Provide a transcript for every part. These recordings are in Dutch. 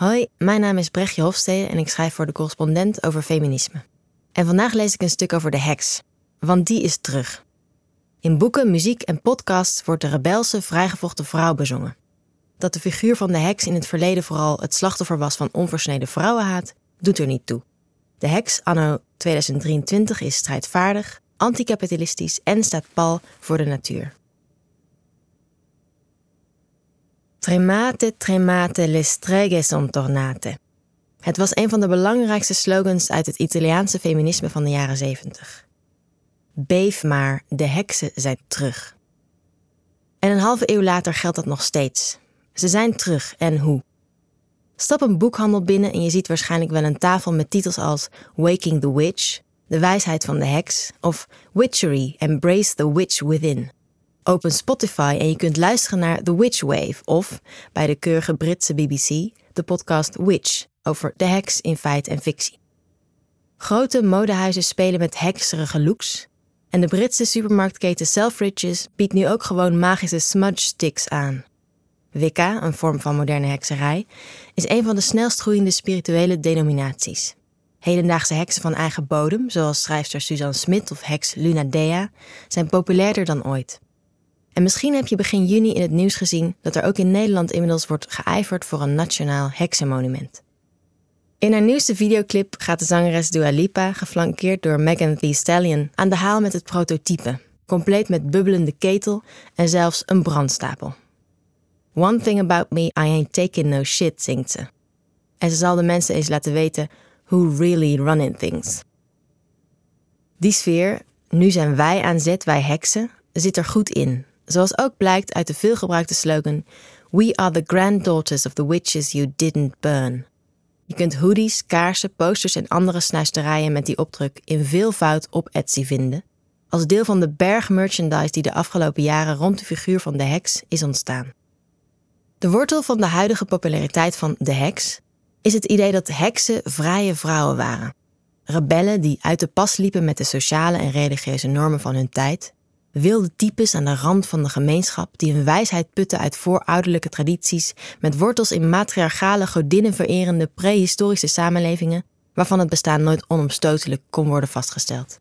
Hoi, mijn naam is Brechtje Hofstede en ik schrijf voor de correspondent over feminisme. En vandaag lees ik een stuk over de heks, want die is terug. In boeken, muziek en podcasts wordt de rebelse, vrijgevochten vrouw bezongen. Dat de figuur van de heks in het verleden vooral het slachtoffer was van onversneden vrouwenhaat, doet er niet toe. De heks anno 2023 is strijdvaardig, anticapitalistisch en staat pal voor de natuur. Tremate, tremate, le streghe son tornate. Het was een van de belangrijkste slogans uit het Italiaanse feminisme van de jaren 70. Beef maar, de heksen zijn terug. En een halve eeuw later geldt dat nog steeds. Ze zijn terug en hoe? Stap een boekhandel binnen en je ziet waarschijnlijk wel een tafel met titels als Waking the Witch, De wijsheid van de heks of Witchery, Embrace the Witch Within. Open Spotify en je kunt luisteren naar The Witch Wave of bij de keurige Britse BBC de podcast Witch over de heks in feit en fictie. Grote modehuizen spelen met hekserige looks en de Britse supermarktketen Selfridges biedt nu ook gewoon magische smudge sticks aan. Wicca, een vorm van moderne hekserij, is een van de snelst groeiende spirituele denominaties. Hedendaagse heksen van eigen bodem, zoals schrijfster Suzanne Smit of heks Luna Dea, zijn populairder dan ooit. En misschien heb je begin juni in het nieuws gezien dat er ook in Nederland inmiddels wordt geijverd voor een nationaal heksenmonument. In haar nieuwste videoclip gaat de zangeres Dua Lipa, geflankeerd door Megan Thee Stallion, aan de haal met het prototype, compleet met bubbelende ketel en zelfs een brandstapel. One thing about me, I ain't taking no shit, zingt ze. En ze zal de mensen eens laten weten who really running things. Die sfeer, nu zijn wij aan zet, wij heksen, zit er goed in, zoals ook blijkt uit de veelgebruikte slogan We are the granddaughters of the witches you didn't burn. Je kunt hoodies, kaarsen, posters en andere snuisterijen met die opdruk in veelvoud op Etsy vinden, als deel van de berg merchandise die de afgelopen jaren rond de figuur van de heks is ontstaan. De wortel van de huidige populariteit van de heks is het idee dat heksen vrije vrouwen waren. Rebellen die uit de pas liepen met de sociale en religieuze normen van hun tijd wilde types aan de rand van de gemeenschap die hun wijsheid putten uit voorouderlijke tradities met wortels in matriarchale godinnenvererende prehistorische samenlevingen waarvan het bestaan nooit onomstotelijk kon worden vastgesteld.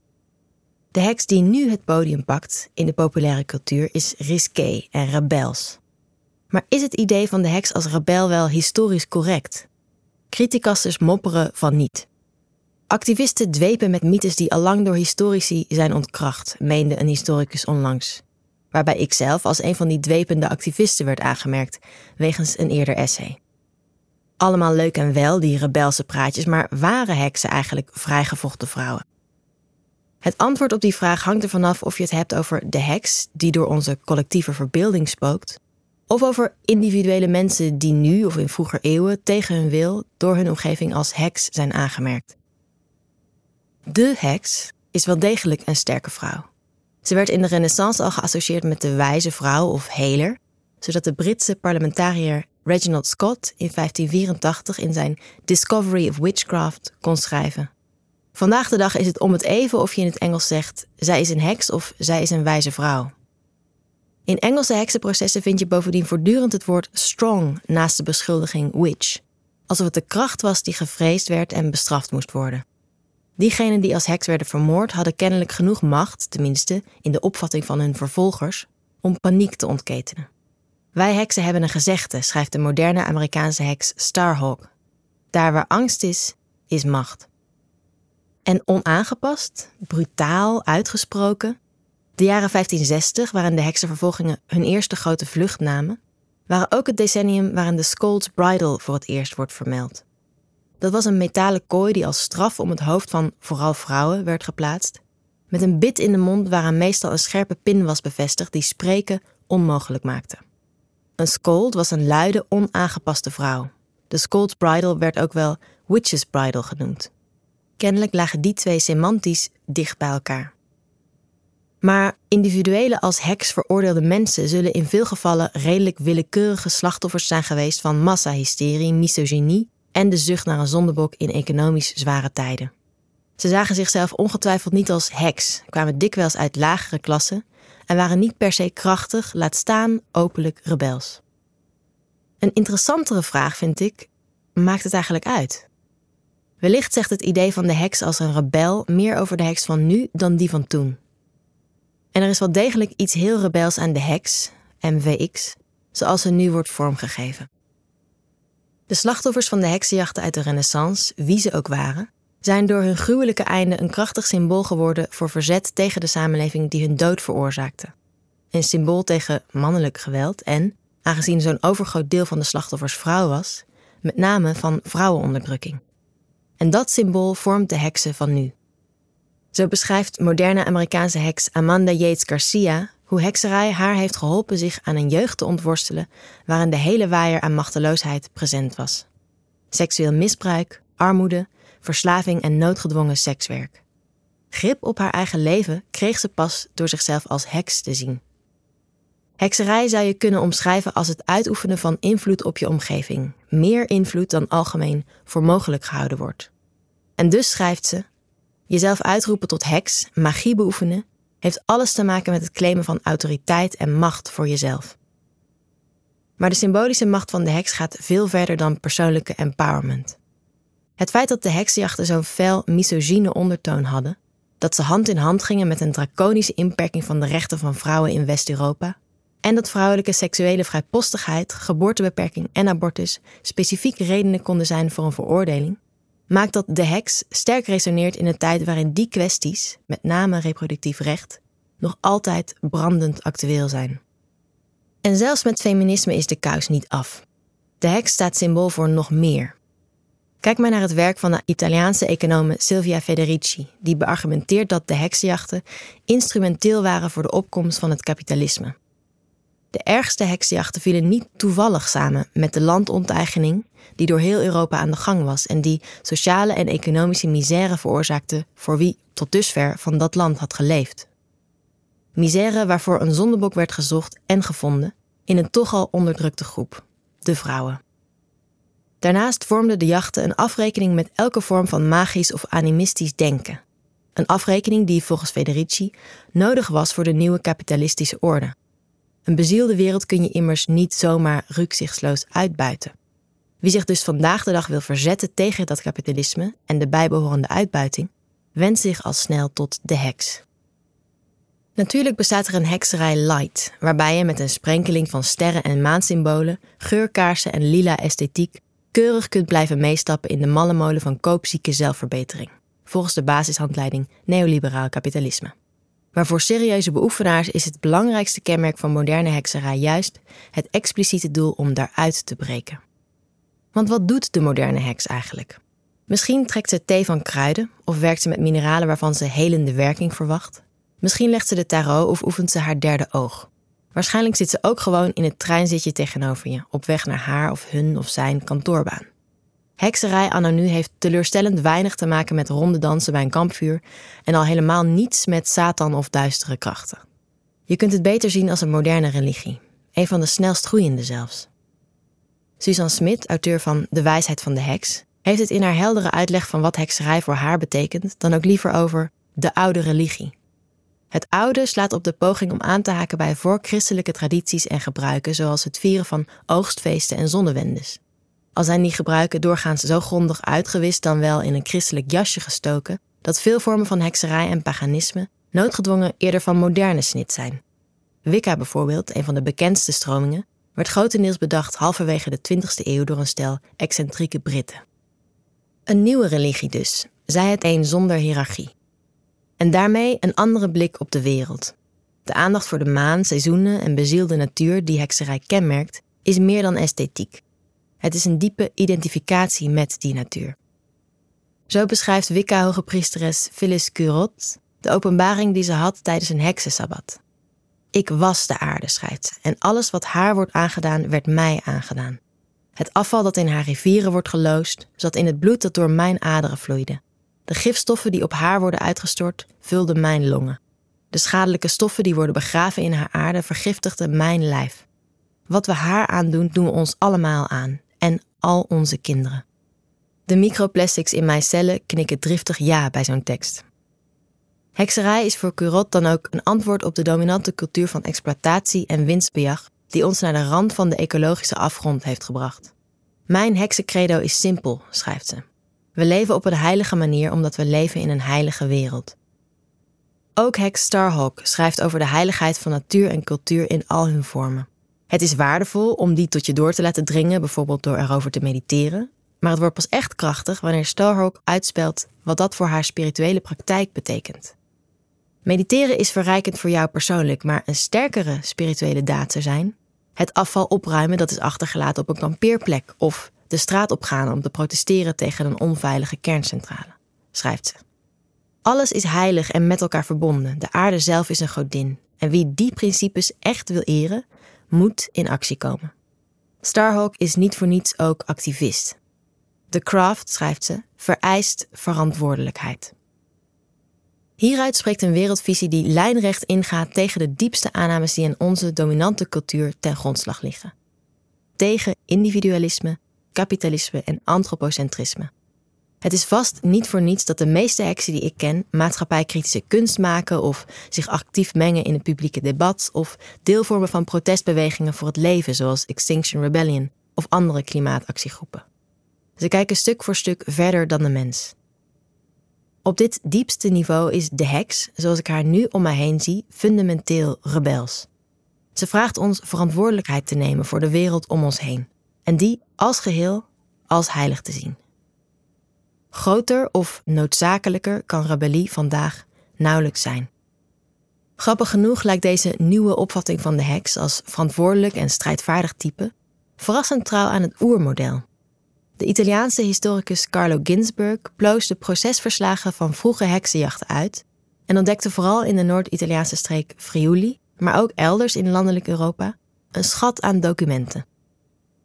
De heks die nu het podium pakt in de populaire cultuur is risqué en rebels. Maar is het idee van de heks als rebel wel historisch correct? Criticasters mopperen van niet. Activisten dwepen met mythes die allang door historici zijn ontkracht, meende een historicus onlangs. Waarbij ik zelf als een van die dwepende activisten werd aangemerkt, wegens een eerder essay. Allemaal leuk en wel, die rebelse praatjes, maar waren heksen eigenlijk vrijgevochten vrouwen? Het antwoord op die vraag hangt er vanaf of je het hebt over de heks, die door onze collectieve verbeelding spookt, of over individuele mensen die nu of in vroeger eeuwen tegen hun wil door hun omgeving als heks zijn aangemerkt. De heks is wel degelijk een sterke vrouw. Ze werd in de Renaissance al geassocieerd met de wijze vrouw of heler, zodat de Britse parlementariër Reginald Scott in 1584 in zijn Discovery of Witchcraft kon schrijven. Vandaag de dag is het om het even of je in het Engels zegt: zij is een heks of zij is een wijze vrouw. In Engelse heksenprocessen vind je bovendien voortdurend het woord strong naast de beschuldiging witch, alsof het de kracht was die gevreesd werd en bestraft moest worden. Diegenen die als heks werden vermoord hadden kennelijk genoeg macht, tenminste in de opvatting van hun vervolgers, om paniek te ontketenen. Wij heksen hebben een gezegde, schrijft de moderne Amerikaanse heks Starhawk. Daar waar angst is, is macht. En onaangepast, brutaal, uitgesproken, de jaren 1560, waarin de heksenvervolgingen hun eerste grote vlucht namen, waren ook het decennium waarin de Scold's Bridle voor het eerst wordt vermeld. Dat was een metalen kooi die als straf om het hoofd van vooral vrouwen werd geplaatst, met een bit in de mond waaraan meestal een scherpe pin was bevestigd die spreken onmogelijk maakte. Een scold was een luide, onaangepaste vrouw. De Scold's Bridle werd ook wel Witch's Bridle genoemd. Kennelijk lagen die twee semantisch dicht bij elkaar. Maar individuele als heks veroordeelde mensen zullen in veel gevallen redelijk willekeurige slachtoffers zijn geweest van massahysterie, misogynie en de zucht naar een zondebok in economisch zware tijden. Ze zagen zichzelf ongetwijfeld niet als heks, kwamen dikwijls uit lagere klassen en waren niet per se krachtig, laat staan openlijk rebels. Een interessantere vraag vind ik: maakt het eigenlijk uit? Wellicht zegt het idee van de heks als een rebel meer over de heks van nu dan die van toen. En er is wel degelijk iets heel rebels aan de heks, MVX, zoals ze nu wordt vormgegeven. De slachtoffers van de heksenjachten uit de Renaissance, wie ze ook waren, zijn door hun gruwelijke einde een krachtig symbool geworden voor verzet tegen de samenleving die hun dood veroorzaakte. Een symbool tegen mannelijk geweld en, aangezien zo'n overgroot deel van de slachtoffers vrouw was, met name van vrouwenonderdrukking. En dat symbool vormt de heksen van nu. Zo beschrijft moderne Amerikaanse heks Amanda Yates Garcia hoe hekserij haar heeft geholpen zich aan een jeugd te ontworstelen waarin de hele waaier aan machteloosheid present was. Seksueel misbruik, armoede, verslaving en noodgedwongen sekswerk. Grip op haar eigen leven kreeg ze pas door zichzelf als heks te zien. Hekserij zou je kunnen omschrijven als het uitoefenen van invloed op je omgeving, meer invloed dan algemeen voor mogelijk gehouden wordt. En dus schrijft ze: Jezelf uitroepen tot heks, magie beoefenen, heeft alles te maken met het claimen van autoriteit en macht voor jezelf. Maar de symbolische macht van de heks gaat veel verder dan persoonlijke empowerment. Het feit dat de heksenjachten zo'n fel misogyne ondertoon hadden, dat ze hand in hand gingen met een draconische inperking van de rechten van vrouwen in West-Europa, en dat vrouwelijke seksuele vrijpostigheid, geboortebeperking en abortus specifiek redenen konden zijn voor een veroordeling, maakt dat de heks sterk resoneert in een tijd waarin die kwesties, met name reproductief recht, nog altijd brandend actueel zijn. En zelfs met feminisme is de kous niet af. De heks staat symbool voor nog meer. Kijk maar naar het werk van de Italiaanse econome Silvia Federici, die beargumenteert dat de heksenjachten instrumenteel waren voor de opkomst van het kapitalisme. De ergste heksenjachten vielen niet toevallig samen met de landonteigening die door heel Europa aan de gang was en die sociale en economische misère veroorzaakte voor wie tot dusver van dat land had geleefd. Misère waarvoor een zondebok werd gezocht en gevonden in een toch al onderdrukte groep, de vrouwen. Daarnaast vormden de jachten een afrekening met elke vorm van magisch of animistisch denken. Een afrekening die volgens Federici nodig was voor de nieuwe kapitalistische orde. Een bezielde wereld kun je immers niet zomaar rukzichtsloos uitbuiten. Wie zich dus vandaag de dag wil verzetten tegen dat kapitalisme en de bijbehorende uitbuiting, wendt zich al snel tot de heks. Natuurlijk bestaat er een hekserij light, waarbij je met een sprenkeling van sterren- en maansymbolen, geurkaarsen en lila esthetiek keurig kunt blijven meestappen in de malle molen van koopzieke zelfverbetering, volgens de basishandleiding neoliberaal kapitalisme. Maar voor serieuze beoefenaars is het belangrijkste kenmerk van moderne hekserij juist het expliciete doel om daaruit te breken. Want wat doet de moderne heks eigenlijk? Misschien trekt ze thee van kruiden of werkt ze met mineralen waarvan ze helende werking verwacht. Misschien legt ze de tarot of oefent ze haar derde oog. Waarschijnlijk zit ze ook gewoon in het treinzitje tegenover je, op weg naar haar of hun of zijn kantoorbaan. Hekserij anno nu heeft teleurstellend weinig te maken met ronde dansen bij een kampvuur en al helemaal niets met Satan of duistere krachten. Je kunt het beter zien als een moderne religie, een van de snelst groeiende zelfs. Susan Smith, auteur van De wijsheid van de heks, heeft het in haar heldere uitleg van wat hekserij voor haar betekent dan ook liever over de oude religie. Het oude slaat op de poging om aan te haken bij voorchristelijke tradities en gebruiken, zoals het vieren van oogstfeesten en zonnewendes. Al zijn die gebruiken doorgaans zo grondig uitgewist dan wel in een christelijk jasje gestoken, dat veel vormen van hekserij en paganisme noodgedwongen eerder van moderne snit zijn. Wicca bijvoorbeeld, een van de bekendste stromingen, werd grotendeels bedacht halverwege de 20e eeuw door een stel excentrieke Britten. Een nieuwe religie dus, zij het een zonder hiërarchie. En daarmee een andere blik op de wereld. De aandacht voor de maan, seizoenen en bezielde natuur die hekserij kenmerkt, is meer dan esthetiek. Het is een diepe identificatie met die natuur. Zo beschrijft Wicca-hoge priesteres Phyllis Curot de openbaring die ze had tijdens een heksensabbat. Ik was de aarde, schrijft en alles wat haar wordt aangedaan, werd mij aangedaan. Het afval dat in haar rivieren wordt geloosd, zat in het bloed dat door mijn aderen vloeide. De gifstoffen die op haar worden uitgestort, vulden mijn longen. De schadelijke stoffen die worden begraven in haar aarde vergiftigden mijn lijf. Wat we haar aandoen, doen we ons allemaal aan en al onze kinderen. De microplastics in mijn cellen knikken driftig ja bij zo'n tekst. Hekserij is voor Curot dan ook een antwoord op de dominante cultuur van exploitatie en winstbejag die ons naar de rand van de ecologische afgrond heeft gebracht. Mijn heksencredo is simpel, schrijft ze. We leven op een heilige manier omdat we leven in een heilige wereld. Ook heks Starhawk schrijft over de heiligheid van natuur en cultuur in al hun vormen. Het is waardevol om die tot je door te laten dringen, bijvoorbeeld door erover te mediteren. Maar het wordt pas echt krachtig wanneer Starhawk uitspelt wat dat voor haar spirituele praktijk betekent. Mediteren is verrijkend voor jou persoonlijk, maar een sterkere spirituele daad zou zijn het afval opruimen dat is achtergelaten op een kampeerplek of de straat opgaan om te protesteren tegen een onveilige kerncentrale, schrijft ze. Alles is heilig en met elkaar verbonden. De aarde zelf is een godin. En wie die principes echt wil eren, moet in actie komen. Starhawk is niet voor niets ook activist. The craft, schrijft ze, vereist verantwoordelijkheid. Hieruit spreekt een wereldvisie die lijnrecht ingaat tegen de diepste aannames die in onze dominante cultuur ten grondslag liggen. Tegen individualisme, kapitalisme en antropocentrisme. Het is vast niet voor niets dat de meeste heksen die ik ken maatschappijkritische kunst maken of zich actief mengen in het publieke debat of deel vormen van protestbewegingen voor het leven zoals Extinction Rebellion of andere klimaatactiegroepen. Ze kijken stuk voor stuk verder dan de mens. Op dit diepste niveau is de heks, zoals ik haar nu om mij heen zie, fundamenteel rebels. Ze vraagt ons verantwoordelijkheid te nemen voor de wereld om ons heen en die als geheel als heilig te zien. Groter of noodzakelijker kan rebellie vandaag nauwelijks zijn. Grappig genoeg lijkt deze nieuwe opvatting van de heks als verantwoordelijk en strijdvaardig type verrassend trouw aan het oermodel. De Italiaanse historicus Carlo Ginzburg ploos de procesverslagen van vroege heksenjachten uit en ontdekte vooral in de Noord-Italiaanse streek Friuli, maar ook elders in landelijk Europa, een schat aan documenten.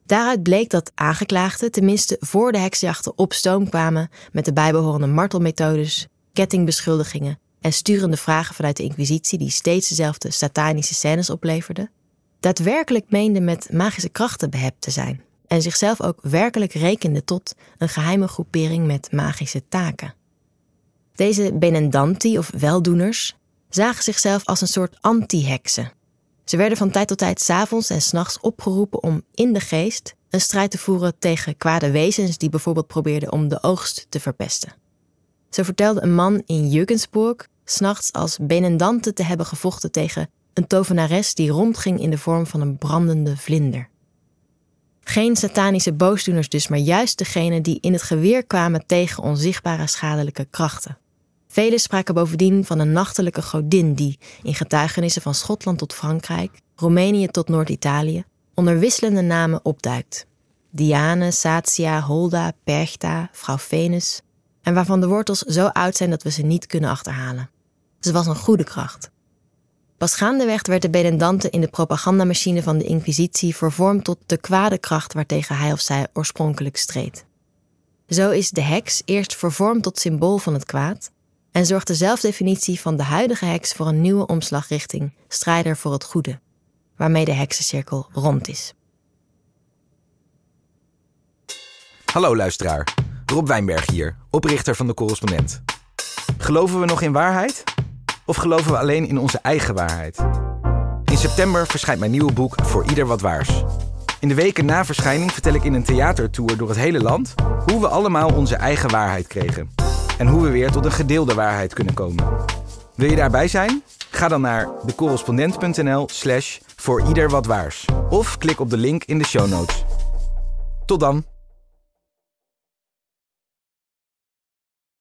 Daaruit bleek dat aangeklaagden tenminste voor de heksenjachten op stoom kwamen met de bijbehorende martelmethodes, kettingbeschuldigingen en sturende vragen vanuit de Inquisitie die steeds dezelfde satanische scènes opleverden, daadwerkelijk meenden met magische krachten behept te zijn en zichzelf ook werkelijk rekende tot een geheime groepering met magische taken. Deze benendanti of weldoeners zagen zichzelf als een soort anti-heksen. Ze werden van tijd tot tijd s'avonds en s'nachts opgeroepen om in de geest een strijd te voeren tegen kwade wezens die bijvoorbeeld probeerden om de oogst te verpesten. Zo vertelde een man in Jurgensburg s'nachts als benendante te hebben gevochten tegen een tovenares die rondging in de vorm van een brandende vlinder. Geen satanische boosdoeners dus, maar juist degenen die in het geweer kwamen tegen onzichtbare schadelijke krachten. Velen spraken bovendien van een nachtelijke godin die in getuigenissen van Schotland tot Frankrijk, Roemenië tot Noord-Italië, onder wisselende namen opduikt. Diane, Satia, Holda, Perchta, vrouw Venus, en waarvan de wortels zo oud zijn dat we ze niet kunnen achterhalen. Ze was een goede kracht. Pas gaandeweg werd de Benendante in de propagandamachine van de Inquisitie vervormd tot de kwade kracht waartegen hij of zij oorspronkelijk streed. Zo is de heks eerst vervormd tot symbool van het kwaad en zorgt de zelfdefinitie van de huidige heks voor een nieuwe omslag richting strijder voor het goede, waarmee de heksencirkel rond is. Hallo luisteraar, Rob Wijnberg hier, oprichter van de Correspondent. Geloven we nog in waarheid? Of geloven we alleen in onze eigen waarheid? In september verschijnt mijn nieuwe boek Voor Ieder Wat Waars. In de weken na verschijning vertel ik in een theatertour door het hele land hoe we allemaal onze eigen waarheid kregen. En hoe we weer tot een gedeelde waarheid kunnen komen. Wil je daarbij zijn? Ga dan naar decorrespondent.nl slash voor ieder wat waars. Of klik op de link in de show notes. Tot dan!